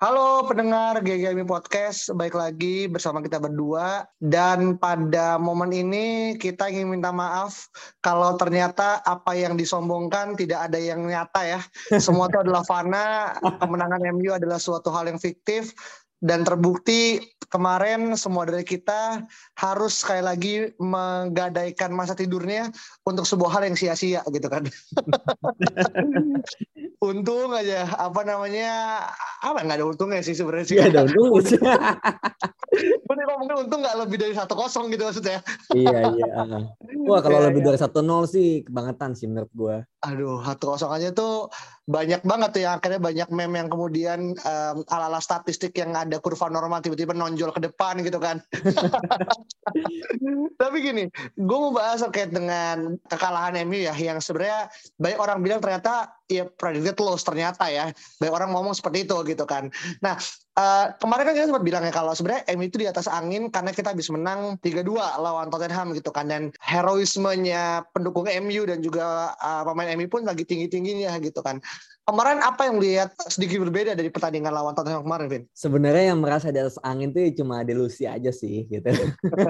Halo pendengar GGMI Podcast, baik lagi bersama kita berdua dan pada momen ini kita ingin minta maaf kalau ternyata apa yang disombongkan tidak ada yang nyata ya. Semua itu adalah fana, kemenangan MU adalah suatu hal yang fiktif dan terbukti kemarin semua dari kita harus sekali lagi menggadaikan masa tidurnya untuk sebuah hal yang sia-sia gitu kan. Untung aja apa namanya apa nggak ada untungnya sih sebenarnya sih. Iya ada untung ngomongin untung nggak lebih dari satu kosong gitu maksudnya. iya iya. Wah kalau Iya, lebih iya. dari satu nol sih kebangetan sih menurut gua. Aduh, satu kosong aja tuh banyak banget tuh yang akhirnya banyak meme yang kemudian em, ala-ala statistik yang ada kurva normal tiba-tiba nonjol ke depan gitu kan. Tapi gini, gue mau bahas terkait dengan kekalahan MU ya, yang sebenarnya banyak orang bilang ternyata ya predicted loss ternyata ya. Banyak orang ngomong seperti itu gitu kan. Nah, eh, kemarin kan kita sempat bilang ya kalau sebenarnya MU itu di atas angin karena kita habis menang 3-2 lawan Tottenham gitu kan. Dan heroismenya pendukung MU dan juga eh, pemain MU pun lagi tinggi-tingginya gitu kan. Kemarin apa yang lihat sedikit berbeda dari pertandingan lawan Tottenham kemarin, Vin? Sebenarnya yang merasa di atas angin tuh cuma delusi aja sih gitu.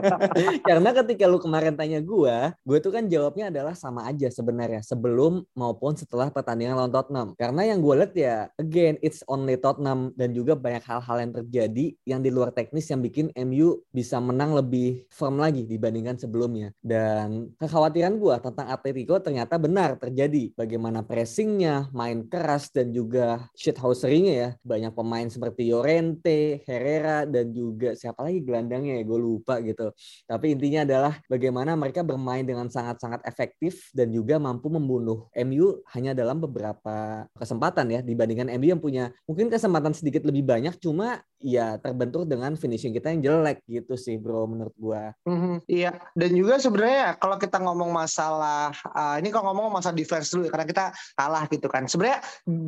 Karena ketika lu kemarin tanya gua, gue tuh kan jawabnya adalah sama aja sebenarnya sebelum maupun setelah pertandingan lawan Tottenham. Karena yang gue lihat ya again it's only Tottenham dan juga banyak hal-hal yang terjadi yang di luar teknis yang bikin MU bisa menang lebih firm lagi dibandingkan sebelumnya. Dan kekhawatiran gua tentang Atletico ternyata benar terjadi. Bagaimana pressingnya, main keras dan juga shithousery-nya ya. Banyak pemain seperti Llorente, Herrera dan juga siapa lagi gelandangnya ya gue lupa gitu. Tapi intinya adalah bagaimana mereka bermain dengan sangat-sangat efektif dan juga mampu membunuh MU hanya dalam beberapa kesempatan ya dibandingkan MU yang punya mungkin kesempatan sedikit lebih banyak cuma ya terbentur dengan finishing kita yang jelek gitu sih bro menurut gua. Mhm, Iya, dan juga sebenarnya kalau kita ngomong masalah uh, ini kalau ngomong masalah defense dulu ya karena kita kalah gitu kan. Sebenarnya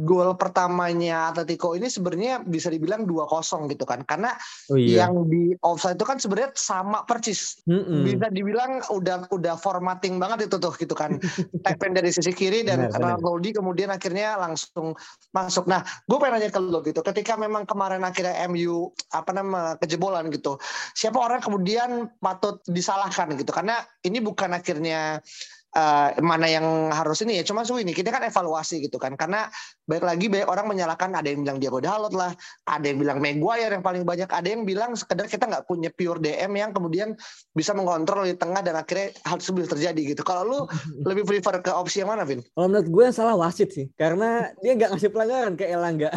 gol pertamanya Atletico ini sebenarnya bisa dibilang 2-0 gitu kan. Karena Oh yang di offside itu kan sebenarnya sama persis. Mm-mm. Bisa dibilang udah udah formatting banget itu tuh gitu kan. Tap in dari sisi kiri dan. Ronaldo kemudian akhirnya langsung masuk. Nah, gue pengen nanya ke lo gitu. Ketika memang kemarin akhirnya MU apa nama kejebolan gitu. Siapa orang kemudian patut disalahkan gitu. Karena ini bukan akhirnya eh, mana yang harus ini ya cuma ini kita kan evaluasi gitu kan karena baik lagi banyak orang menyalahkan ada yang bilang Diego Dalot lah ada yang bilang Maguire yang paling banyak ada yang bilang sekedar kita nggak punya pure DM yang kemudian bisa mengontrol di tengah dan akhirnya hal tersebut terjadi gitu kalau lu lebih prefer ke opsi yang mana Vin? Kalau menurut gue yang salah wasit sih, karena dia nggak ngasih pelanggaran ke Elangga.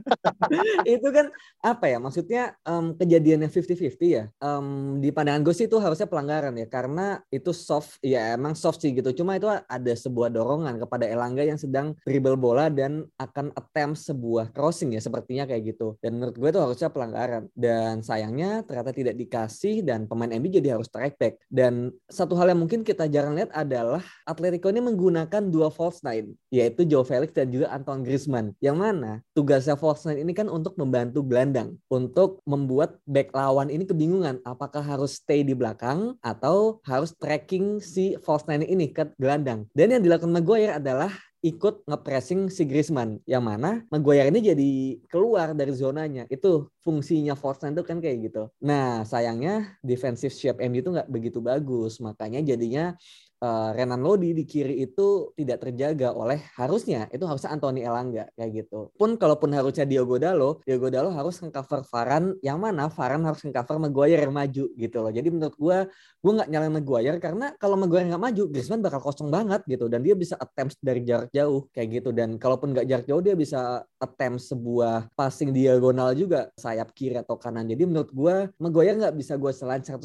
itu kan apa ya? Maksudnya em, kejadiannya 50-50 ya. Em, di pandangan gue sih itu harusnya pelanggaran ya, karena itu soft, ya emang soft sih gitu. Cuma itu ada sebuah dorongan kepada Elangga yang sedang dribble bola dan akan attempt sebuah crossing ya, sepertinya kayak gitu. Dan menurut gue itu harusnya pelanggaran. Dan sayangnya ternyata tidak dikasih dan pemain MU jadi harus track back. Dan satu hal yang mungkin kita jarang lihat adalah Atletico ini menggunakan dua false nine, yaitu Joe Felix dan juga Antoine Griezmann. Yang mana tugasnya false nine ini kan untuk membantu gelandang, untuk membuat back lawan ini kebingungan apakah harus stay di belakang atau harus tracking si false nine ini ke gelandang. Dan yang dilakukan Maguire adalah ikut ngepressing si Griezmann yang mana Maguire ini jadi keluar dari zonanya. Itu fungsinya nine itu kan kayak gitu. Nah sayangnya defensive shape MU itu nggak begitu bagus. Makanya jadinya eh, Renan Lodi di kiri itu tidak terjaga oleh harusnya itu harusnya Anthony Elanga kayak gitu. Pun kalaupun harusnya Diogo Dalo, Diogo Dalo harus nge-cover Varane yang mana Varane harus nge-cover Maguire yang maju gitu loh. Jadi menurut gua gue nggak nyalain Maguire karena kalau Maguire nggak maju Griezmann bakal kosong banget gitu dan dia bisa attempt dari jarak jauh kayak gitu dan kalaupun nggak jarak jauh dia bisa attempt sebuah passing diagonal juga sayap kiri atau kanan. Jadi menurut gue Maguire nggak bisa gue selain 100%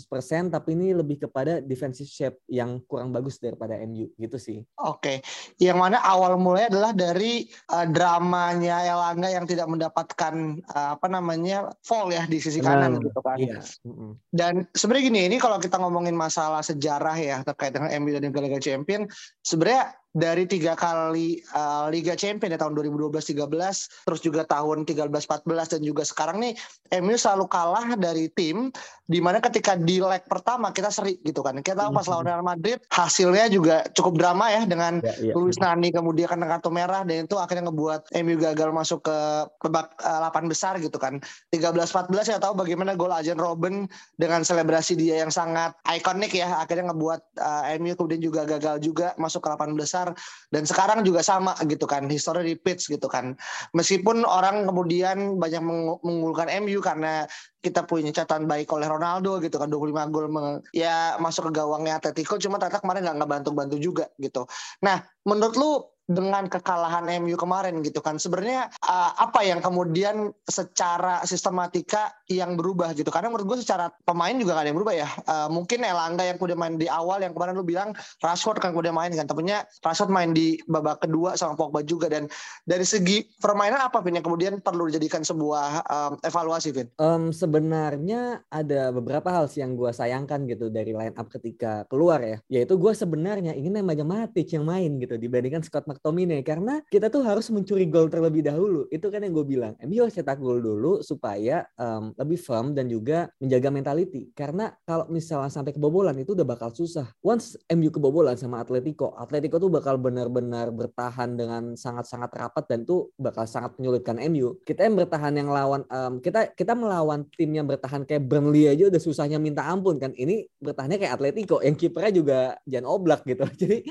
tapi ini lebih kepada defensive shape yang kurang bagus daripada MU gitu sih. Oke, yang mana awal mulai adalah dari uh, dramanya Elanga yang tidak mendapatkan uh, apa namanya fall ya di sisi kanan nah, gitu kan. Iya. Dan sebenarnya gini, ini kalau kita ngomongin masalah sejarah ya terkait dengan MU dan Liga Champion, sebenarnya dari tiga kali uh, Liga Champion ya tahun 2012-13 terus juga tahun 13-14 dan juga sekarang nih MU selalu kalah dari tim di mana ketika di leg pertama kita seri gitu kan kita tahu pas mhm. lawan Real Madrid hasilnya juga cukup drama ya dengan ya, ya. Luis Nani kemudian kena kartu merah dan itu akhirnya ngebuat MU gagal masuk ke babak uh, 8 besar gitu kan 13-14 ya tahu bagaimana gol Ajen Robben dengan selebrasi dia yang sangat ikonik ya akhirnya ngebuat uh, MU kemudian juga gagal juga masuk ke 8 besar besar dan sekarang juga sama gitu kan history repeats gitu kan meskipun orang kemudian banyak mengunggulkan MU karena kita punya catatan baik oleh Ronaldo gitu kan 25 gol ya masuk ke gawangnya Atletico cuma ternyata kemarin nggak ngebantu-bantu juga gitu. Nah, menurut lu dengan kekalahan MU kemarin gitu kan. Sebenarnya uh, apa yang kemudian secara sistematika yang berubah gitu? Karena menurut gue secara pemain juga gak ada yang berubah ya. Uh, mungkin Elanga yang udah main di awal yang kemarin lu bilang Rashford kan udah main kan. Tentunya Rashford main di babak kedua sama Pogba juga. Dan dari segi permainan apa Vin yang kemudian perlu dijadikan sebuah um, evaluasi Vin? Um, sebenarnya ada beberapa hal sih yang gue sayangkan gitu dari line up ketika keluar ya. Yaitu gue sebenarnya ingin namanya Matic yang main gitu dibandingkan Scott McTominay karena kita tuh harus mencuri gol terlebih dahulu. Itu kan yang gue bilang. MU harus cetak gol dulu supaya um, lebih firm dan juga menjaga mentality. Karena kalau misalnya sampai kebobolan itu udah bakal susah. Once MU kebobolan sama Atletico, Atletico tuh bakal benar-benar bertahan dengan sangat-sangat rapat dan tuh bakal sangat menyulitkan MU. Kita yang bertahan yang lawan um, kita kita melawan tim yang bertahan kayak Burnley aja udah susahnya minta ampun kan. Ini bertahannya kayak Atletico yang kipernya juga Jan Oblak gitu. Jadi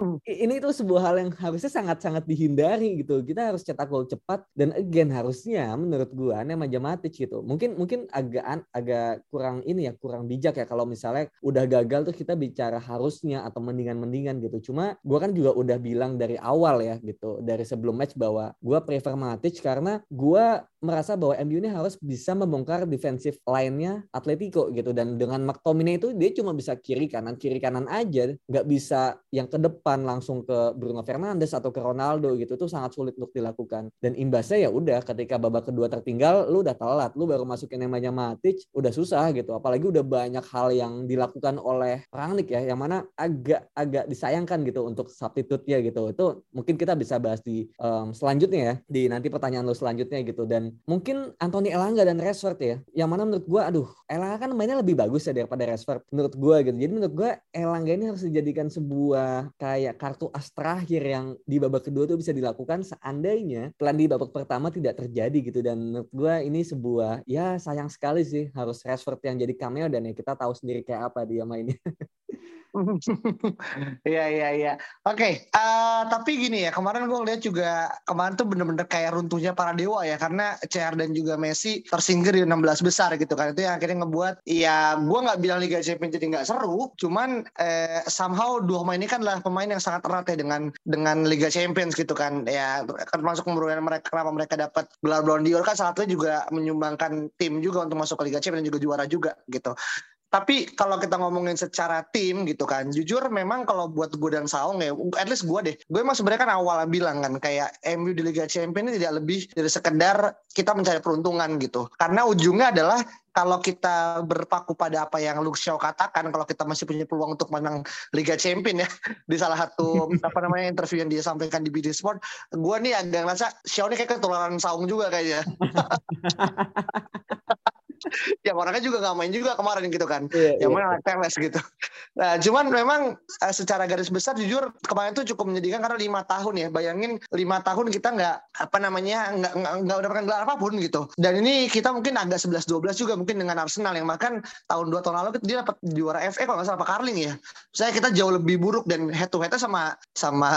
hmm. ini tuh sebuah hal yang harusnya sangat-sangat dihindari gitu. Kita harus cetak gol cepat dan again harusnya menurut gua Nemanja Matic gitu. Mungkin mungkin agak agak kurang ini ya, kurang bijak ya kalau misalnya udah gagal tuh kita bicara harusnya atau mendingan-mendingan gitu. Cuma gua kan juga udah bilang dari awal ya gitu, dari sebelum match bahwa gua prefer Matic karena gua merasa bahwa MU ini harus bisa membongkar defensif lainnya Atletico gitu dan dengan McTominay itu dia cuma bisa kiri kanan kiri kanan aja nggak bisa yang ke depan langsung ke Bruno Fernandes atau ke Ronaldo gitu itu sangat sulit untuk dilakukan dan imbasnya ya udah ketika babak kedua tertinggal lu udah telat lu baru masukin namanya Matic udah susah gitu apalagi udah banyak hal yang dilakukan oleh Rangnick ya yang mana agak agak disayangkan gitu untuk substitute-nya gitu itu mungkin kita bisa bahas di um, selanjutnya ya di nanti pertanyaan lu selanjutnya gitu dan mungkin Anthony Elanga dan Rashford ya. Yang mana menurut gue, aduh, Elanga kan mainnya lebih bagus ya daripada Rashford menurut gue gitu. Jadi menurut gue Elanga ini harus dijadikan sebuah kayak kartu as terakhir yang di babak kedua tuh bisa dilakukan seandainya plan di babak pertama tidak terjadi gitu. Dan menurut gue ini sebuah ya sayang sekali sih harus Rashford yang jadi cameo dan ya kita tahu sendiri kayak apa dia mainnya. Iya iya iya. Oke, uh, tapi gini ya kemarin gue lihat juga kemarin tuh bener-bener kayak runtuhnya para dewa ya karena CR dan juga Messi tersingkir di 16 besar gitu kan itu yang akhirnya ngebuat ya gue nggak bilang Liga Champions jadi nggak seru, cuman eh, somehow dua pemain ini kan adalah pemain yang sangat erat ya dengan dengan Liga Champions gitu kan ya termasuk kemudian mereka kenapa mereka dapat gelar Ballon d'Or kan salah satunya juga menyumbangkan tim juga untuk masuk ke Liga Champions dan juga juara juga gitu. Tapi kalau kita ngomongin secara tim gitu kan, jujur memang kalau buat gue dan Saung ya, at least gue deh, gue emang sebenarnya kan awal bilang kan kayak MU di Liga Champions ini tidak lebih dari sekedar kita mencari peruntungan gitu. Karena ujungnya adalah kalau kita berpaku pada apa yang Luke Shaw katakan, kalau kita masih punya peluang untuk menang Liga Champions ya di salah satu apa namanya interview yang dia sampaikan di BD Sport, gue nih agak ngerasa Shaw ini kayak ketularan Saung juga kayaknya. yang orangnya juga nggak main juga kemarin gitu kan. Yeah, yang yeah. main Teles gitu. Nah cuman memang uh, secara garis besar jujur kemarin tuh cukup menyedihkan karena lima tahun ya. Bayangin lima tahun kita nggak apa namanya nggak nggak mendapatkan gelar apa pun gitu. Dan ini kita mungkin agak 11-12 juga mungkin dengan Arsenal yang bahkan tahun dua tahun lalu dia dapat juara FA kalau nggak salah Pak Carling ya. Saya kita jauh lebih buruk dan head to headnya sama sama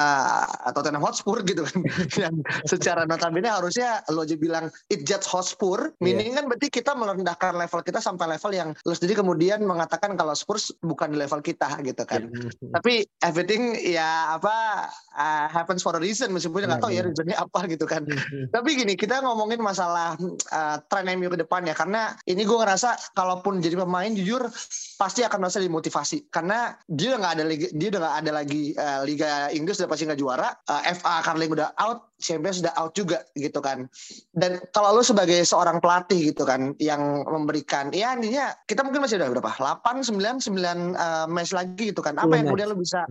Tottenham Hotspur gitu kan. Yang secara notabene harusnya lo aja bilang it just Hotspur. Meaning yeah. kan berarti kita merendahkan level kita sampai level yang lu sendiri kemudian mengatakan kalau Spurs bukan di level kita gitu kan. Yeah. Tapi everything ya apa uh, happens for a reason meskipun nggak tahu ya reasonnya apa gitu kan. Tapi gini kita ngomongin masalah uh, tren MU ke depan ya karena ini gue ngerasa kalaupun jadi pemain jujur pasti akan merasa dimotivasi karena dia udah nggak ada liga, dia udah nggak ada lagi uh, Liga Inggris udah pasti nggak juara, uh, FA Carling udah out, Champions sudah out juga gitu kan. Dan kalau lu sebagai seorang pelatih gitu kan yang memberikan ya intinya kita mungkin masih udah berapa? 8 9 9 uh, match lagi gitu kan. Apa yang kemudian lu bisa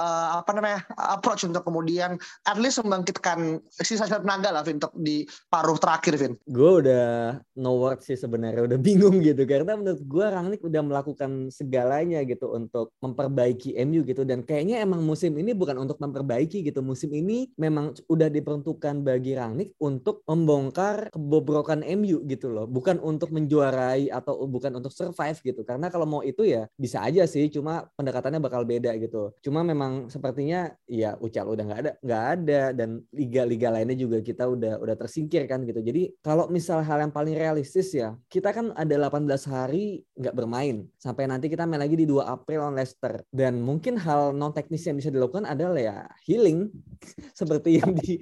uh, apa namanya? approach untuk kemudian at least membangkitkan sisa tenaga lah Vin untuk di paruh terakhir Vin. Gue udah no word sih sebenarnya udah bingung gitu karena menurut gue Rangnick udah melakukan segalanya gitu untuk memperbaiki MU gitu dan kayaknya emang musim ini bukan untuk memperbaiki gitu. Musim ini memang udah diper diperuntukkan bagi Rangnick untuk membongkar kebobrokan MU gitu loh, bukan untuk menjuarai atau bukan untuk survive gitu. Karena kalau mau itu ya bisa aja sih, cuma pendekatannya bakal beda gitu. Cuma memang sepertinya ya Ucal udah nggak ada, nggak ada dan liga-liga lainnya juga kita udah udah tersingkir kan gitu. Jadi kalau misal hal yang paling realistis ya, kita kan ada 18 hari nggak bermain sampai nanti kita main lagi di 2 April on Leicester dan mungkin hal non teknis yang bisa dilakukan adalah ya healing seperti yang di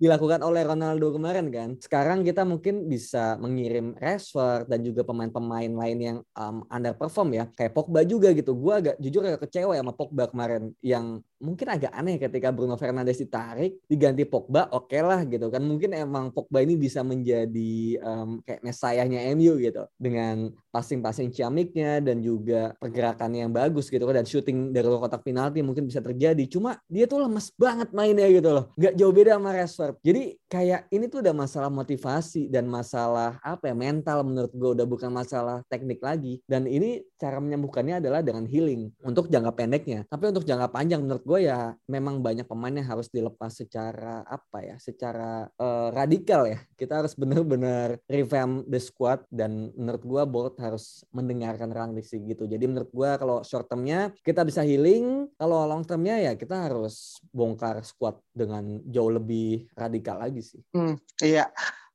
dilakukan oleh Ronaldo kemarin kan. Sekarang kita mungkin bisa mengirim Rashford dan juga pemain-pemain lain yang um, underperform ya. Kayak Pogba juga gitu. Gue agak jujur agak kecewa ya sama Pogba kemarin yang mungkin agak aneh ketika Bruno Fernandes ditarik diganti Pogba oke okay lah gitu kan. Mungkin emang Pogba ini bisa menjadi um, kayak mesayahnya MU gitu dengan passing-passing ciamiknya dan juga pergerakannya yang bagus gitu kan dan shooting dari kotak penalti mungkin bisa terjadi. Cuma dia tuh lemes banget mainnya gitu loh. Gak jauh beda sama Rashford. Jadi kayak ini tuh udah masalah motivasi dan masalah apa ya mental menurut gue udah bukan masalah teknik lagi. Dan ini cara menyembuhkannya adalah dengan healing untuk jangka pendeknya. Tapi untuk jangka panjang menurut gue ya memang banyak pemain yang harus dilepas secara apa ya, secara uh, radikal ya. Kita harus benar-benar revamp the squad dan menurut gue board harus mendengarkan Rangnick gitu. Jadi menurut gue kalau short termnya kita bisa healing, kalau long termnya ya kita harus bongkar squad dengan jauh lebih radikal lagi sih. Hmm, iya.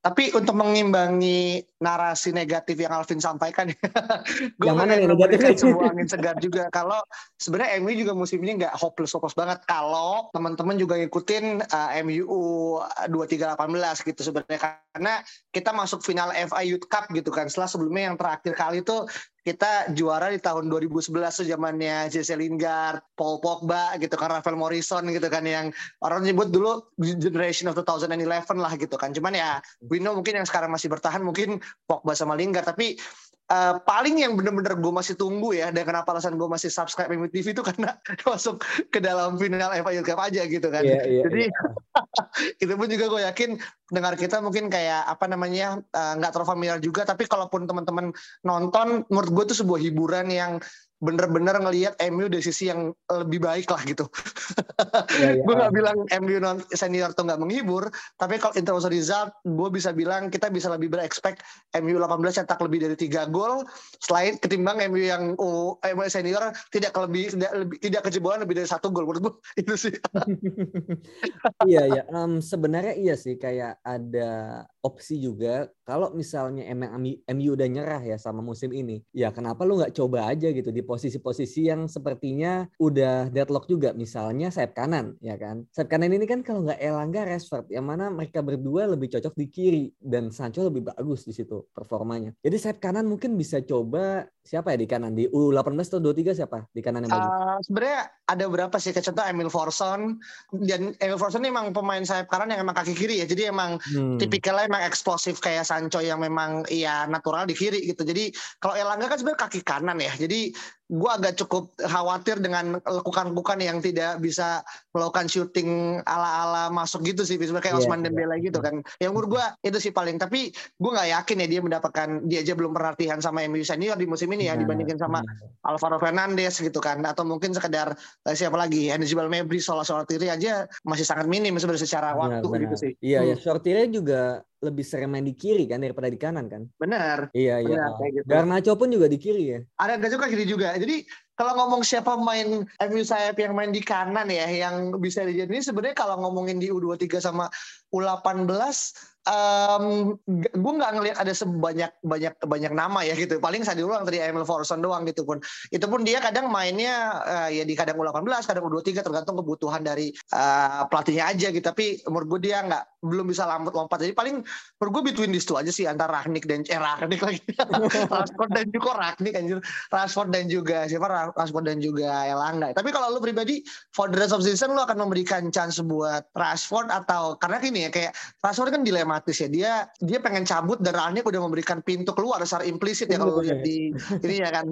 Tapi untuk mengimbangi narasi negatif yang Alvin sampaikan, gue yang mana nih sebuah angin segar juga. Kalau sebenarnya MU juga musim ini nggak hopeless hopeless banget. Kalau teman-teman juga ngikutin uh, MU 2318 gitu sebenarnya karena kita masuk final FA Youth Cup gitu kan. Setelah sebelumnya yang terakhir kali itu kita juara di tahun 2011 tuh zamannya Jesse Lingard, Paul Pogba gitu kan, Rafael Morrison gitu kan yang orang nyebut dulu generation of 2011 lah gitu kan. Cuman ya we know mungkin yang sekarang masih bertahan mungkin Pogba sama Lingard tapi uh, paling yang bener-bener gue masih tunggu ya dan kenapa alasan gue masih subscribe MU TV itu karena masuk ke dalam final FA Youth Cup aja gitu kan. Yeah, yeah, Jadi yeah. itu pun juga gue yakin dengar kita mungkin kayak apa namanya eh, nggak uh, terlalu familiar juga tapi kalaupun teman-teman nonton menurut gue itu sebuah hiburan yang bener-bener ngelihat MU dari sisi yang lebih baik lah gitu. Ya, ya. gue nggak bilang MU non senior tuh nggak menghibur, tapi kalau in terms result, gue bisa bilang kita bisa lebih berekspek MU 18 cetak lebih dari tiga gol, selain ketimbang MU yang uh, MU senior tidak lebih tidak lebih tidak kejebolan lebih dari satu gol menurut gue itu sih. iya ya, um, sebenarnya iya sih kayak ada opsi juga kalau misalnya emang MU udah nyerah ya sama musim ini, ya kenapa lu nggak coba aja gitu di posisi-posisi yang sepertinya udah deadlock juga, misalnya sayap kanan, ya kan? Sayap kanan ini kan kalau nggak Elangga, Rashford, yang mana mereka berdua lebih cocok di kiri dan Sancho lebih bagus di situ performanya. Jadi sayap kanan mungkin bisa coba siapa ya di kanan di U18 atau 23 siapa di kanan yang bagus? Uh, sebenarnya ada berapa sih contoh Emil Forson dan Emil Forson ini emang pemain sayap kanan yang emang kaki kiri ya. Jadi emang hmm. tipikalnya emang eksplosif kayak Sancho yang memang ya natural di kiri gitu. Jadi kalau Elangga kan sebenarnya kaki kanan ya. Jadi gue agak cukup khawatir dengan lekukan-lekukan yang tidak bisa melakukan syuting ala-ala masuk gitu sih sebenarnya kayak yeah, Osman Dembele yeah. gitu kan yang menurut gue itu sih paling tapi gue nggak yakin ya dia mendapatkan dia aja belum pernah latihan sama MU senior di musim ini ya yeah, dibandingin sama yeah. Alvaro Fernandes gitu kan atau mungkin sekedar eh, siapa lagi Enzibal Mebri soal soal tiri aja masih sangat minim sebenarnya secara waktu benar. gitu sih iya ya, hmm. ya short juga lebih sering main di kiri kan daripada di kanan kan? Benar. Iya iya. Gitu. Garnacho pun juga di kiri ya. Ada Garnacho kan kiri juga. Jadi kalau ngomong siapa main MU sayap yang main di kanan ya yang bisa dijadiin sebenarnya kalau ngomongin di U23 sama U18 um, gue nggak ngelihat ada sebanyak banyak banyak nama ya gitu. Paling saya diulang tadi Emil Forson doang gitu pun. Itu pun dia kadang mainnya uh, ya di kadang U18, kadang U23 tergantung kebutuhan dari uh, pelatihnya aja gitu. Tapi menurut gue dia nggak belum bisa lompat-lompat. Jadi paling menurut gue between these two aja sih antara Ragnik dan eh Ragnik lagi. Rashford dan juga Ragnik anjir. Rashford dan juga siapa Rashford dan juga Elanga. Tapi kalau lu pribadi for the rest of season lu akan memberikan chance buat Rashford atau karena gini ya kayak Rashford kan dilematis ya. Dia dia pengen cabut dan Rangnick udah memberikan pintu keluar secara implisit ya kalau lihat di ini ya kan.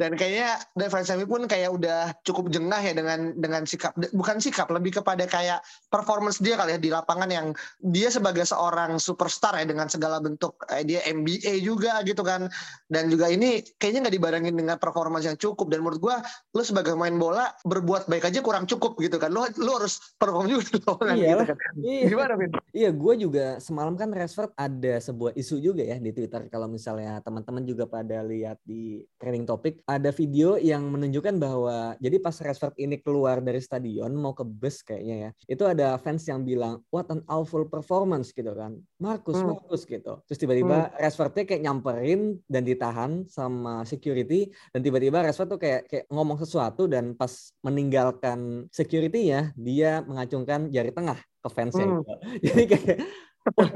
Dan kayaknya defense pun kayak udah cukup jengah ya dengan dengan sikap bukan sikap lebih kepada kayak performance dia kali ya di lapangan yang dia sebagai seorang superstar ya dengan segala bentuk eh, dia MBA juga gitu kan. Dan juga ini kayaknya nggak dibarengin dengan performance yang cukup dan menurut gua lu sebagai main bola berbuat baik aja kurang cukup gitu kan. Lu lu harus perform juga iya gitu kan. Iya. Gimana, Vin? Iya, gue juga semalam kan Rashford ada sebuah isu juga ya di Twitter kalau misalnya teman-teman juga pada lihat di trending topik ada video yang menunjukkan bahwa jadi pas Rashford ini keluar dari stadion mau ke bus kayaknya ya. Itu ada fans yang bilang what an awful performance gitu kan. Markus, hmm. Markus gitu. Terus tiba-tiba hmm. Rashfordnya kayak nyamperin dan ditahan sama security dan tiba-tiba Rashford tuh kayak kayak ngomong sesuatu dan pas meninggalkan security ya dia mengacungkan jari tengah ke fansnya hmm. gitu. Jadi kayak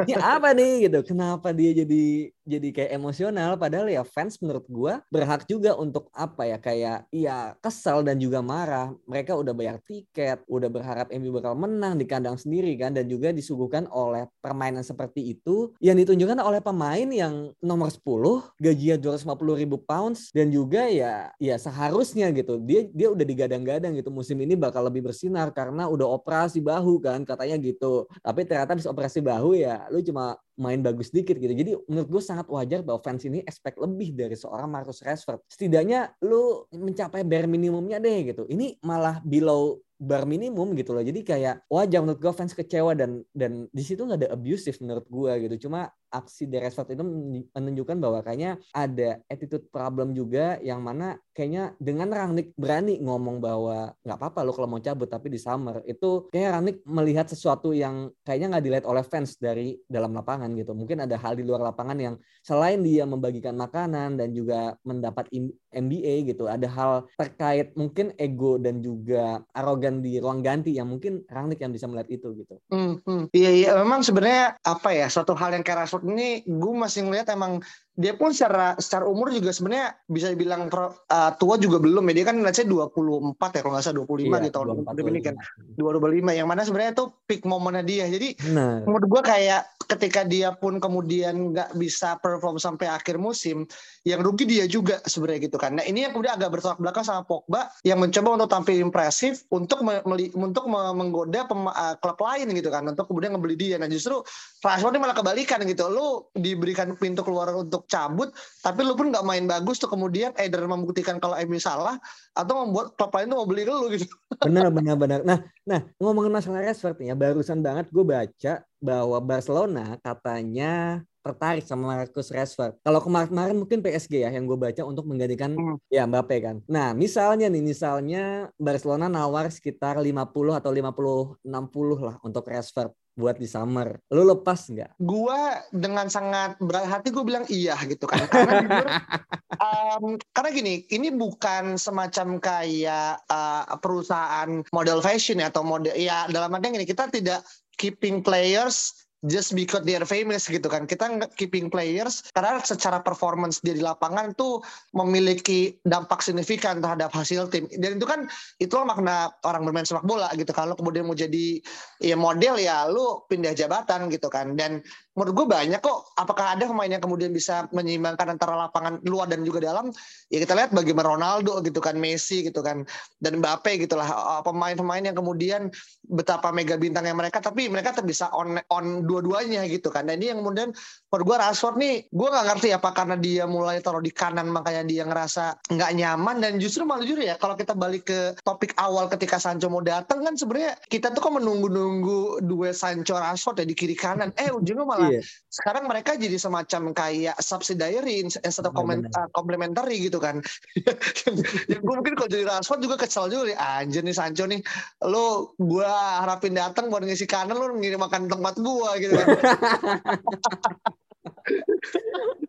ini apa nih gitu kenapa dia jadi jadi kayak emosional padahal ya fans menurut gua berhak juga untuk apa ya kayak ya kesal dan juga marah. Mereka udah bayar tiket udah berharap MU bakal menang di kandang sendiri kan dan juga disuguhkan oleh permainan seperti itu yang ditunjukkan oleh pemain yang nomor 10 gajinya 250 ribu pounds dan juga ya ya seharusnya gitu dia dia udah digadang-gadang gitu musim ini bakal lebih bersinar karena udah operasi bahu kan katanya gitu. Tapi ternyata bisa operasi bahu ya lu cuma main bagus dikit gitu. Jadi menurut gue sangat wajar bahwa fans ini expect lebih dari seorang Marcus Rashford. Setidaknya lu mencapai bare minimumnya deh gitu. Ini malah below bar minimum gitu loh. Jadi kayak wajar menurut gue fans kecewa dan dan di situ nggak ada abusive menurut gue gitu. Cuma aksi dari Rashford itu menunjukkan bahwa kayaknya ada attitude problem juga yang mana kayaknya dengan Rangnick berani ngomong bahwa nggak apa-apa lo kalau mau cabut tapi di summer itu kayak Rangnick melihat sesuatu yang kayaknya nggak dilihat oleh fans dari dalam lapangan gitu. Mungkin ada hal di luar lapangan yang selain dia membagikan makanan dan juga mendapat MBA gitu, ada hal terkait mungkin ego dan juga arogan di ruang ganti yang mungkin Rangnick yang bisa melihat itu gitu. Hmm, hmm. Iya iya memang sebenarnya apa ya suatu hal yang kayak Rashford ini gue masih ngeliat emang dia pun secara secara umur juga sebenarnya bisa dibilang uh, tua juga belum ya. Dia kan let's say 24 ya kalau nggak salah 25 iya, di tahun ini kan. 225 yang mana sebenarnya itu peak momennya dia. Jadi nah. menurut gue kayak ketika dia pun kemudian nggak bisa perform sampai akhir musim yang rugi dia juga sebenarnya gitu kan. Nah ini yang kemudian agak bertolak belakang sama Pogba yang mencoba untuk tampil impresif untuk meli, untuk menggoda uh, klub lain gitu kan untuk kemudian ngebeli dia. Nah justru Rashford ini malah kebalikan gitu. Lu diberikan pintu keluar untuk cabut tapi lu pun nggak main bagus tuh kemudian either membuktikan kalau MU salah atau membuat klub lain tuh mau beli lu gitu. Benar benar benar. Nah, nah ngomongin masalah Rashford ya, barusan banget gue baca bahwa Barcelona katanya tertarik sama Marcus Rashford. Kalau kemarin-kemarin mungkin PSG ya yang gue baca untuk menggantikan hmm. ya Mbappe kan. Nah, misalnya nih misalnya Barcelona nawar sekitar 50 atau 50 60 lah untuk Rashford buat di summer. Lu lepas nggak? Gua dengan sangat berat hati gue bilang iya gitu kan. Karena jujur, um, karena gini, ini bukan semacam kayak uh, perusahaan model fashion ya, atau model ya dalam artian gini kita tidak keeping players just because they are famous gitu kan. Kita keeping players karena secara performance dia di lapangan tuh memiliki dampak signifikan terhadap hasil tim. Dan itu kan itulah makna orang bermain sepak bola gitu. Kalau kemudian mau jadi ya model ya lu pindah jabatan gitu kan. Dan menurut gue banyak kok. Apakah ada pemain yang kemudian bisa menyeimbangkan antara lapangan luar dan juga dalam? Ya kita lihat bagaimana Ronaldo gitu kan Messi gitu kan dan Mbappe gitulah uh, pemain-pemain yang kemudian betapa mega bintangnya mereka tapi mereka bisa on on dua-duanya gitu kan. Dan ini yang kemudian menurut gue Rashford nih gue nggak ngerti apa karena dia mulai taruh di kanan makanya dia ngerasa nggak nyaman. Dan justru malah jujur ya kalau kita balik ke topik awal ketika Sancho mau datang kan sebenarnya kita tuh kok menunggu-nunggu dua Sancho Rashford ya di kiri kanan. Eh ujungnya malah iya. sekarang mereka jadi semacam kayak subsidiary instead of comment, uh, complementary gitu kan. Ya, gue mungkin kalau jadi Rashford juga kesel juga nih. Anjir nih Sancho nih. Lo gue harapin datang buat ngisi kanan lo ngirim makan tempat gue gitu kan.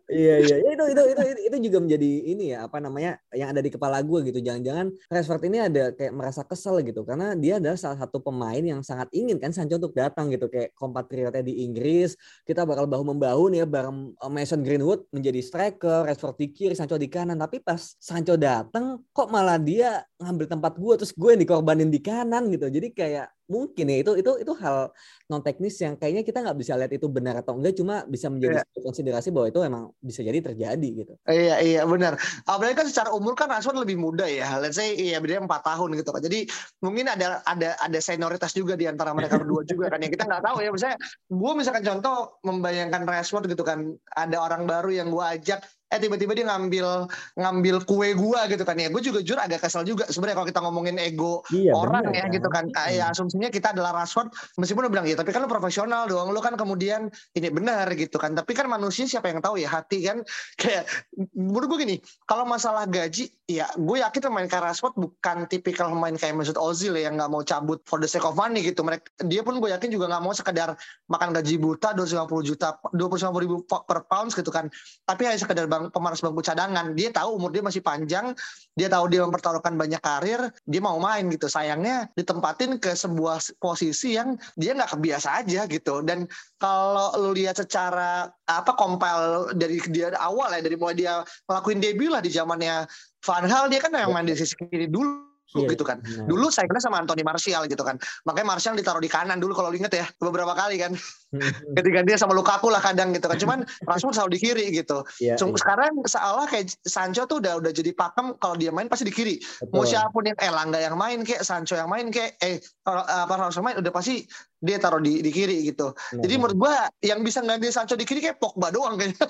iya iya. Itu, itu itu itu juga menjadi ini ya apa namanya yang ada di kepala gue gitu. Jangan-jangan Rashford ini ada kayak merasa kesel gitu karena dia adalah salah satu pemain yang sangat ingin kan Sancho untuk datang gitu. Kayak kompatriotnya di Inggris kita bakal bahu membahu nih ya bareng eh, Mason Greenwood menjadi striker Rashford di kiri Sancho di kanan. Tapi pas Sancho datang kok malah dia ngambil tempat gue terus gue yang dikorbanin di kanan gitu. Jadi kayak mungkin ya itu itu itu hal non teknis yang kayaknya kita nggak bisa lihat itu benar atau enggak cuma bisa menjadi yeah. Konsiderasi bahwa itu emang bisa jadi terjadi gitu. Iya iya benar. Apalagi kan secara umur kan Rashford lebih muda ya. Let's say iya beda empat tahun gitu kan. Jadi mungkin ada ada ada senioritas juga di antara mereka berdua juga kan yang kita nggak tahu ya. Misalnya gue misalkan contoh membayangkan Rashford gitu kan ada orang baru yang gue ajak eh tiba-tiba dia ngambil ngambil kue gua gitu kan. Ya gue juga jujur agak kesel juga sebenarnya kalau kita ngomongin ego iya, orang bener, ya kan? gitu kan. Kayak hmm. asumsinya kita adalah Rashford meskipun udah bilang ya tapi kan lu profesional doang lu kan kemudian ini benar gitu kan. Tapi kan manusia siapa yang tahu ya hati kan. Kayak menurut gue gini kalau masalah gaji ya gue yakin pemain kayak Rashford bukan tipikal pemain kayak Mesut Ozil ya yang nggak mau cabut for the sake of money gitu. Mereka dia pun gue yakin juga nggak mau sekedar makan gaji buta 250 juta 250 ribu per pounds gitu kan. Tapi hanya sekedar bang, pemanas bangku cadangan. Dia tahu umur dia masih panjang, dia tahu dia mempertaruhkan banyak karir, dia mau main gitu. Sayangnya ditempatin ke sebuah posisi yang dia nggak kebiasa aja gitu. Dan kalau lu lihat secara apa compile dari dia awal ya dari mulai dia ngelakuin debut lah di zamannya Van Hal dia kan yang main di sisi kiri dulu yeah, gitu kan. Benar. Dulu saya kena sama Anthony Martial gitu kan. Makanya Martial ditaruh di kanan dulu kalau inget ya beberapa kali kan. Ketika dia sama Lukaku lah kadang gitu kan. Cuman Rashford selalu di kiri gitu. Yeah, yeah. Sekarang seolah kayak Sancho tuh udah udah jadi pakem kalau dia main pasti di kiri. Betul. Mau siapa pun yang eh Langga yang main kayak Sancho yang main kayak eh apa Rashford main udah pasti dia taruh di di kiri gitu. Nah, Jadi menurut gua yang bisa ganti Sancho di kiri kayak Pogba doang kayaknya.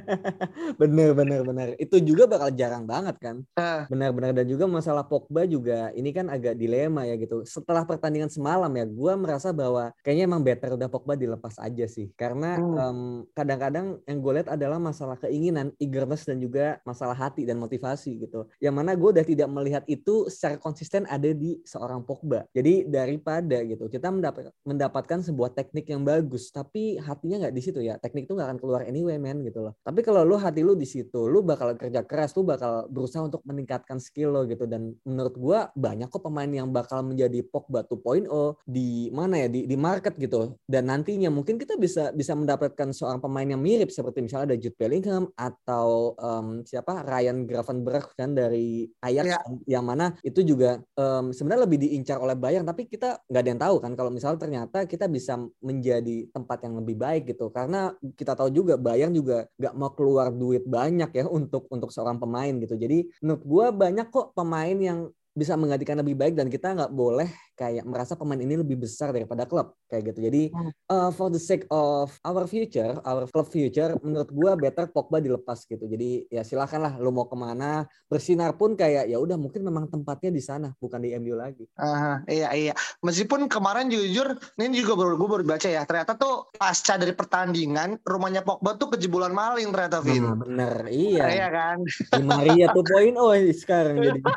bener bener bener. Itu juga bakal jarang banget kan. Uh. Benar benar dan juga masalah Pogba juga ini kan agak dilema ya gitu. Setelah pertandingan semalam ya, gua merasa bahwa kayaknya emang better udah Pogba dilepas aja sih. Karena hmm. um, kadang-kadang yang gue lihat adalah masalah keinginan, eagerness dan juga masalah hati dan motivasi gitu. Yang mana gue udah tidak melihat itu secara konsisten ada di seorang Pogba. Jadi daripada gitu kita mendapat mendapatkan sebuah teknik yang bagus tapi hatinya nggak di situ ya teknik itu nggak akan keluar anyway man gitu loh tapi kalau lu hati lu di situ lu bakal kerja keras lu bakal berusaha untuk meningkatkan skill lo gitu dan menurut gua banyak kok pemain yang bakal menjadi Pogba 2.0 di mana ya di di market gitu dan nantinya mungkin kita bisa bisa mendapatkan seorang pemain yang mirip seperti misalnya ada Jude Bellingham atau um, siapa? Ryan Gravenberch kan dari Ajax ya. yang mana itu juga um, sebenarnya lebih diincar oleh Bayern tapi kita nggak ada yang tahu kan kalau misalnya misal ternyata kita bisa menjadi tempat yang lebih baik gitu. Karena kita tahu juga Bayern juga nggak mau keluar duit banyak ya untuk untuk seorang pemain gitu. Jadi menurut gue banyak kok pemain yang bisa menggantikan lebih baik dan kita nggak boleh kayak merasa pemain ini lebih besar daripada klub kayak gitu. Jadi uh, for the sake of our future, our club future, menurut gue better Pogba dilepas gitu. Jadi ya silakanlah lo mau ke mana bersinar pun kayak ya udah mungkin memang tempatnya di sana bukan di MU lagi. Uh, iya iya. Meskipun kemarin jujur ini juga baru gue baru baca ya ternyata tuh pasca dari pertandingan rumahnya Pogba tuh kejebolan maling ternyata Vin. Nah, bener iya. Iya kan. Di Maria tuh poin oh sekarang jadi.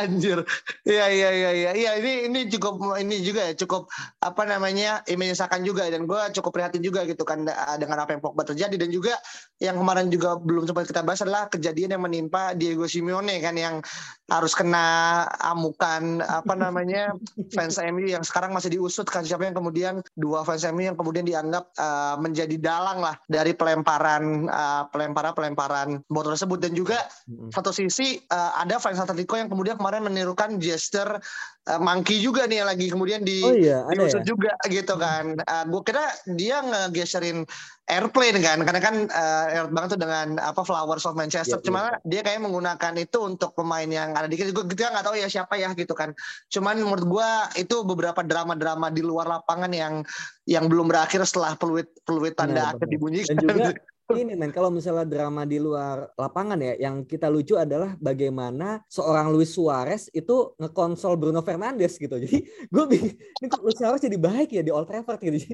Anjir. Iya iya iya iya. Iya ini ini cukup ini juga ya cukup apa namanya menyesakan juga. Dan gue cukup prihatin juga gitu kan dengan apa yang Pogba terjadi. Dan juga yang kemarin juga belum sempat kita bahas adalah kejadian yang menimpa Diego Simeone kan yang harus kena amukan apa namanya fans MU yang sekarang masih diusut kan. Siapa yang kemudian dua fans MU yang kemudian dianggap uh, menjadi dalang lah dari pelemparan uh, pelemparan pelemparan botol tersebut. Dan juga satu sisi uh, ada fans Atletico yang kemudian kemarin menirukan gesture uh, monkey juga nih yang lagi kemudian di oh iya, diusut ya? juga gitu kan. Uh, gue kira dia ngegeserin airplane kan karena kan uh, banget tuh dengan apa Flowers of Manchester. Yeah, cuma yeah. dia kayak menggunakan itu untuk pemain yang ada di gue kita nggak tahu ya siapa ya gitu kan. Cuman menurut gue itu beberapa drama-drama di luar lapangan yang yang belum berakhir setelah peluit peluit tanda akhir dibunyikan. Dan juga ini men kalau misalnya drama di luar lapangan ya yang kita lucu adalah bagaimana seorang Luis Suarez itu ngekonsol Bruno Fernandes gitu jadi gue bingung ini kok Luis Suarez jadi baik ya di Old Trafford gitu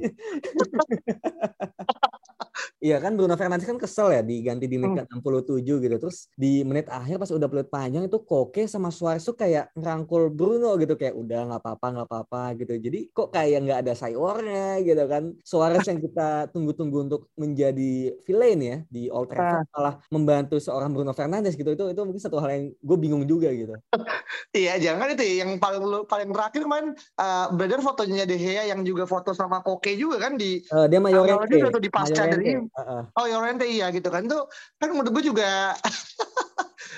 Iya kan Bruno Fernandes kan kesel ya diganti di menit Hmm. ke-67 gitu. Terus di menit akhir pas udah peluit panjang itu Koke sama Suarez tuh kayak ngerangkul Bruno gitu kayak udah nggak apa-apa nggak apa-apa gitu. Jadi kok kayak nggak ada sayurnya gitu kan. Suarez yang kita tunggu-tunggu untuk menjadi villain ya di Old Trafford malah membantu seorang Bruno Fernandes gitu. Itu itu mungkin satu hal yang gue bingung juga gitu. Iya, jangan itu ya, yang paling paling terakhir kemarin uh, beredar fotonya De Gea yang juga foto sama Koke juga kan di Eh, dia Mayorente. juga tuh di pasca Mayorente. dari- Heeh. Oh Llorente iya gitu kan tuh kan menurut gue juga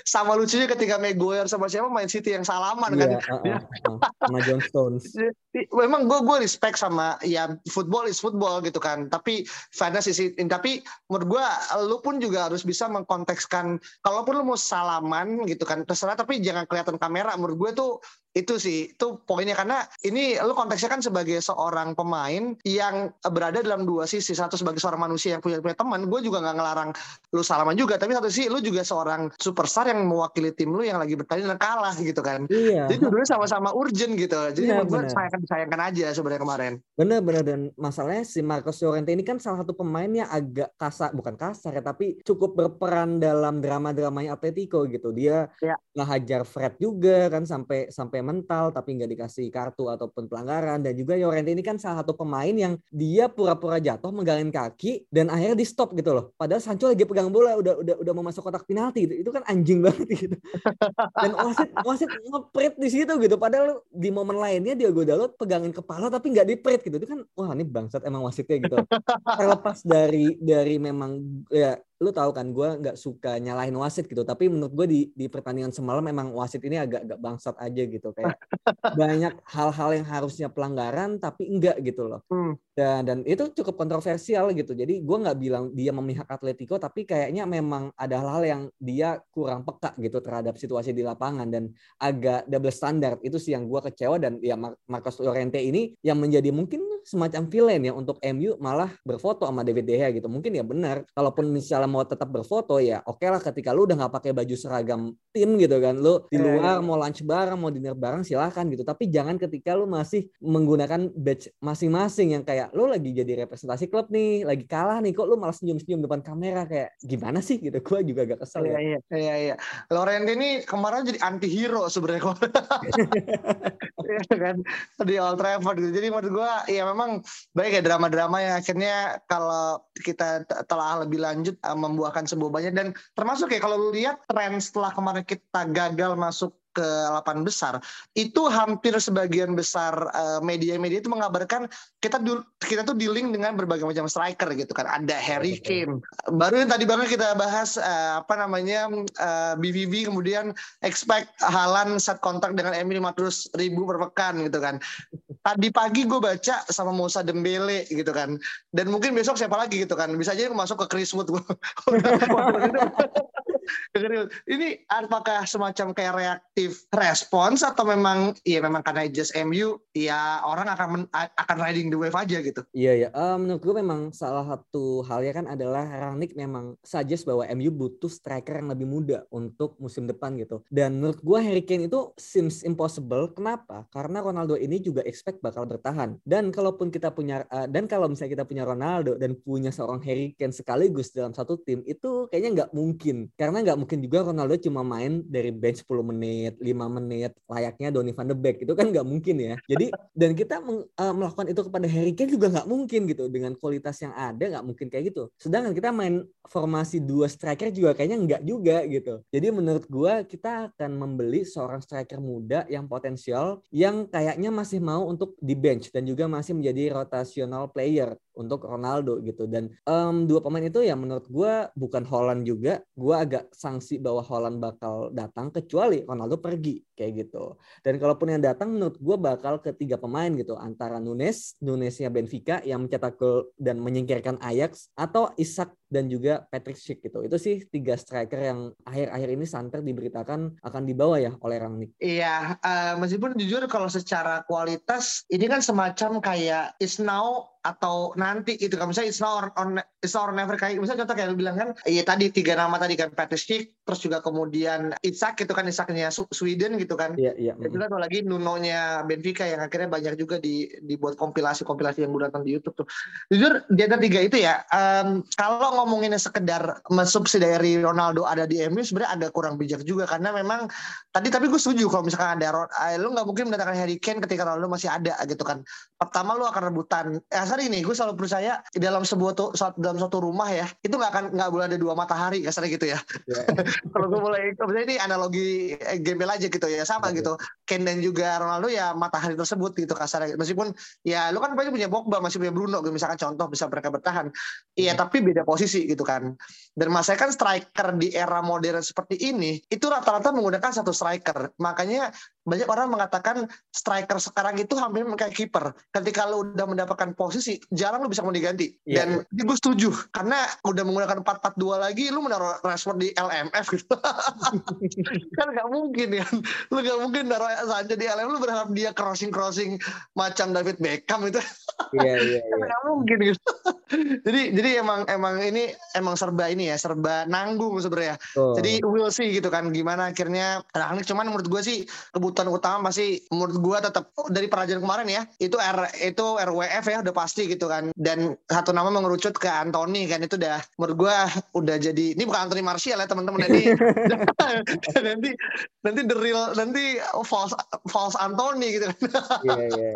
sama lucunya ketika Maguire sama siapa main City yang salaman kan. Iya, heeh, heeh. sama John Stones. Memang gue gue respect sama ya football is football gitu kan. Tapi fairness is it. Tapi menurut gue lu pun juga harus bisa mengkontekskan kalaupun lu mau salaman gitu kan terserah tapi jangan kelihatan kamera. Menurut gue tuh itu sih itu poinnya karena ini lu konteksnya kan sebagai seorang pemain yang berada dalam dua sisi satu sebagai seorang manusia yang punya punya teman gue juga nggak ngelarang lu salaman juga tapi satu sisi lu juga seorang superstar yang mewakili tim lu yang lagi bertanding dan kalah gitu kan Iya. jadi dua sama-sama urgent gitu jadi Benar, menurut gue benar. Disayangkan disayangkan aja sebenarnya kemarin Bener-bener dan masalahnya si Marcos Llorente ini kan salah satu pemain yang agak kasar, bukan kasar ya, tapi cukup berperan dalam drama-dramanya Atletico gitu. Dia Ya. ngehajar Fred juga kan sampai sampai mental tapi nggak dikasih kartu ataupun pelanggaran dan juga Llorente ini kan salah satu pemain yang dia pura-pura jatuh megangin kaki dan akhirnya di stop gitu loh. Padahal Sancho lagi pegang bola udah udah udah mau masuk kotak penalti gitu. Itu kan anjing banget gitu. Dan wasit wasit ngeprit di situ gitu. Padahal di momen lainnya Diogo Dalot pegangin kepala tapi nggak diprit gitu. Itu kan wah ini bangsat emang wasitnya gitu. Terlepas dari dari memang ya lu tahu kan gue nggak suka nyalahin wasit gitu. Tapi menurut gue di di pertandingan semalam memang wasit ini agak agak bangsat aja gitu kayak banyak hal-hal yang harusnya pelanggaran tapi enggak gitu loh. Hmm. Dan dan itu cukup kontroversial gitu. Jadi gue nggak bilang dia memihak Atletico, tapi kayaknya memang ada hal-hal yang dia kurang peka gitu terhadap situasi di lapangan dan agak double standard. Itu sih yang gue kecewa dan ya Mar- Marcos Llorente ini yang menjadi mungkin semacam villain ya untuk MU malah berfoto sama David De Gea gitu. Mungkin ya benar. Kalaupun misalnya mau tetap berfoto ya oke lah ketika lu udah nggak pakai baju seragam tim gitu kan. Lu di Iya, luar iya. mau lunch bareng, mau dinner bareng silahkan gitu. Tapi jangan ketika lu masih menggunakan badge masing-masing yang kayak lu lagi jadi representasi klub nih, lagi kalah nih, kok lu malah senyum-senyum depan kamera kayak gimana sih gitu. Gua juga agak kesel Iya ya. iya iya iya. Llorente ini kemarin jadi anti hero sebenarnya Iya kan di Old Trafford gitu. Jadi menurut gua ya memang baik ya drama-drama yang akhirnya kalau kita telah lebih lanjut uh, membuahkan sebuah banyak. Dan termasuk ya kalau lihat tren setelah kemarin kita gagal masuk ke delapan besar itu hampir sebagian besar uh, media-media itu mengabarkan kita dul- kita tuh dealing dengan berbagai macam striker gitu kan. Ada Harry. Kane. Baru yang tadi banget kita bahas uh, apa namanya uh, BVB kemudian expect Halan set kontak dengan Emil 500 ribu per pekan gitu kan. Tadi pagi gue baca sama Musa Dembele gitu kan. Dan mungkin besok siapa lagi gitu kan. Bisa aja masuk ke Chris Wood ini apakah semacam kayak reaktif respons atau memang iya memang karena just MU ya orang akan men- akan riding the wave aja gitu Iya ya, Eh, menurut gue memang salah satu halnya kan adalah Rangnick memang suggest bahwa MU butuh striker yang lebih muda untuk musim depan gitu. Dan menurut gue Harry Kane itu seems impossible. Kenapa? Karena Ronaldo ini juga expect bakal bertahan. Dan kalaupun kita punya eh, dan kalau misalnya kita punya Ronaldo dan punya seorang Harry Kane sekaligus dalam satu tim itu kayaknya nggak mungkin. Karena nggak mungkin juga Ronaldo cuma main dari bench 10 menit, 5 menit layaknya Donny van de Beek itu kan nggak mungkin ya. Jadi dan kita meng- eh, melakukan itu kepada Harry Kane juga nggak mungkin gitu dengan kualitas yang ada nggak mungkin kayak gitu. Sedangkan kita main formasi dua striker juga kayaknya nggak juga gitu. Jadi menurut gua kita akan membeli seorang striker muda yang potensial yang kayaknya masih mau untuk di bench dan juga masih menjadi rotational player untuk Ronaldo gitu. Dan em, dua pemain itu ya menurut gua bukan Holland juga. Gua agak sanksi bahwa Holland bakal datang kecuali Ronaldo pergi kayak gitu. Dan kalaupun yang datang menurut gue bakal ketiga pemain gitu antara Nunes, Nunesnya Benfica yang mencetak gol dan menyingkirkan Ajax atau Isak dan juga Patrick Schick gitu. Itu sih tiga striker yang akhir-akhir ini santer diberitakan akan dibawa ya oleh Rangnick. Iya, uh, meskipun jujur kalau secara kualitas ini kan semacam kayak is now atau nanti gitu kan misalnya it's now or, or, it's now or never kayak misalnya contoh kayak bilang kan iya tadi tiga nama tadi kan Patrick Schick terus juga kemudian Isak gitu kan Isaknya Sweden gitu kan. Iya iya itu kan lagi Nuno-nya Benfica yang akhirnya banyak juga di dibuat kompilasi-kompilasi yang gue nonton di YouTube tuh. Jujur di antara tiga itu ya um, kalau ngomonginnya sekedar mensubsidiari Ronaldo ada di MU sebenarnya ada kurang bijak juga. Karena memang tadi tapi gue setuju kalau misalkan ada eh, lu nggak mungkin mendatangkan Harry Kane ketika Ronaldo masih ada gitu kan. Pertama lu akan rebutan. Eh, kasar ini gue selalu percaya di dalam sebuah tuh dalam suatu rumah ya itu nggak akan nggak boleh ada dua matahari kasar gitu ya. Yeah. kalau gue mulai ini analogi eh, gembel aja gitu ya sama yeah. gitu. Ken dan juga Ronaldo ya matahari tersebut gitu kasar meskipun ya lu kan banyak punya Pogba masih punya Bruno gitu. Misalkan contoh bisa mereka bertahan. Iya yeah. tapi beda posisi gitu kan. Dan masa kan striker di era modern seperti ini itu rata-rata menggunakan satu striker. Makanya banyak orang mengatakan striker sekarang itu hampir kayak kiper. Ketika lu udah mendapatkan posisi, jarang lu bisa mau diganti. Yeah. Dan yeah. gue setuju karena udah menggunakan 4-4-2 lagi, lu menaruh Rashford di LMF gitu. kan nggak mungkin ya. Lu nggak mungkin naruh saja di LMF, lu berharap dia crossing-crossing macam David Beckham itu. Iya iya. iya. Nggak mungkin gitu. jadi jadi emang emang ini emang serba ini ya, serba nanggung sebenarnya. Oh. Jadi we'll see gitu kan gimana akhirnya. Nah, cuman menurut gue sih kebutuhan utama pasti menurut gua tetap dari perajin kemarin ya itu R itu RWF ya udah pasti gitu kan. Dan satu nama mengerucut ke Anthony kan itu udah menurut gua udah jadi ini bukan Anthony Martial ya teman-teman nanti nanti nanti the real nanti false false Anthony gitu kan. Yeah, yeah.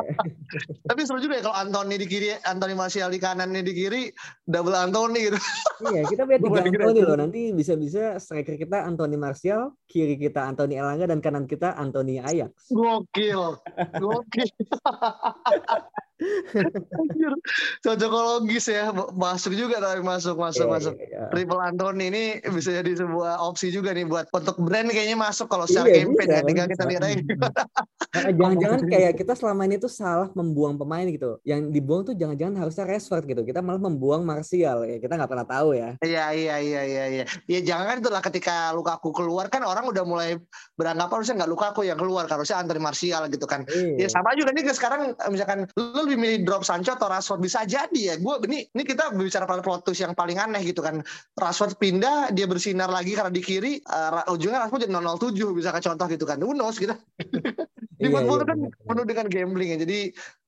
tapi seru juga ya kalau Anthony di kiri Anthony Martial di kanan di kiri double Anthony gitu. Iya kita lihat tiga Anthony loh nanti bisa-bisa striker kita Anthony Martial kiri kita Anthony Elanga dan kanan kita Anthony Ajax. Gokil. Gokil. Cocokologis ya, masuk juga tapi masuk masuk yeah, masuk. Yeah, yeah. Triple Anthony ini bisa jadi sebuah opsi juga nih buat untuk brand kayaknya masuk kalau secara yeah, campaign ya. Tinggal kita lihat aja. Jangan-jangan kayak kita selama ini tuh salah membuang pemain gitu. Yang dibuang tuh jangan-jangan harusnya Rashford gitu. Kita malah membuang Martial ya. Kita nggak pernah tahu ya. Iya iya iya iya iya. Ya jangan kan itulah ketika Lukaku keluar kan orang udah mulai beranggapan harusnya nggak Lukaku yang keluar, harusnya Anthony Martial gitu kan. Iya. Ya sama juga nih sekarang misalkan lu lebih milih drop Sancho atau Rashford bisa jadi ya. Gue ini ini kita bicara pada plot twist yang paling aneh gitu kan. Rashford pindah, dia bersinar lagi karena di kiri, uh, ujungnya Rashford jadi 007 bisa contoh gitu kan. Who knows gitu. di iya, football iya, kan penuh dengan gambling ya. Jadi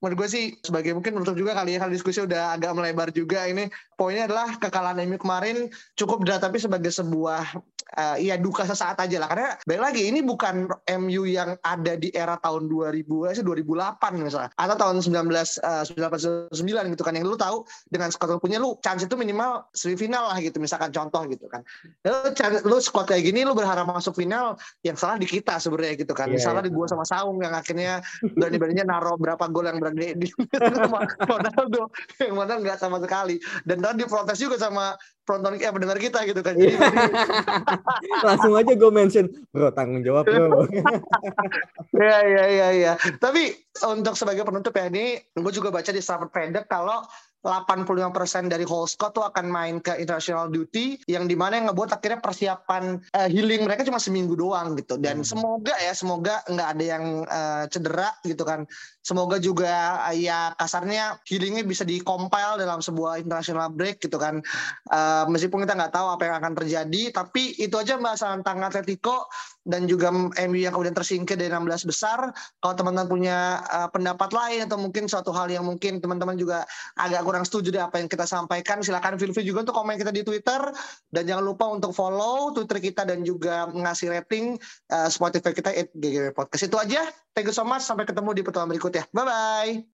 menurut gue sih sebagai mungkin menutup juga kali ya kalau diskusi udah agak melebar juga. Ini poinnya adalah kekalahan MU kemarin cukup berat tapi sebagai sebuah uh, ya duka sesaat aja lah. Karena baik lagi ini bukan MU yang ada di era tahun 2000 sih 2008 misalnya. Atau tahun 1999 uh, gitu kan. Yang lu tahu dengan squad punya lu chance itu minimal semifinal lah gitu misalkan contoh gitu kan. Lu, lu squad kayak gini lu berharap masuk final yang salah di kita sebenarnya gitu kan. Yeah, salah yeah. di gua sama Saung yang akhirnya berani-beraninya naruh berapa gol yang berani di Ronaldo yang mana nggak sama sekali dan tadi diprotes juga sama penonton eh pendengar kita gitu kan. Jadi, langsung aja gue mention, bro tanggung jawab bro. Iya iya iya iya. Tapi untuk sebagai penutup ya ini, gue juga baca di Stratford Pendek kalau 85% dari whole squad tuh akan main ke international duty yang di mana yang ngebuat akhirnya persiapan uh, healing mereka cuma seminggu doang gitu. Dan hmm. semoga ya semoga nggak ada yang uh, cedera gitu kan. Semoga juga uh, ya kasarnya healingnya bisa dikompil dalam sebuah international break gitu kan. Uh, meskipun kita nggak tahu apa yang akan terjadi tapi itu aja bahasan tentang Atletico dan juga MU yang kemudian tersingkir dari 16 besar. Kalau teman-teman punya uh, pendapat lain atau mungkin suatu hal yang mungkin teman-teman juga agak kurang setuju dengan apa yang kita sampaikan, silakan feel free juga untuk komen kita di Twitter dan jangan lupa untuk follow Twitter kita dan juga ngasih rating uh, Spotify kita GGW Podcast. Itu aja. Thank you so much. Sampai ketemu di pertemuan berikutnya. Bye bye.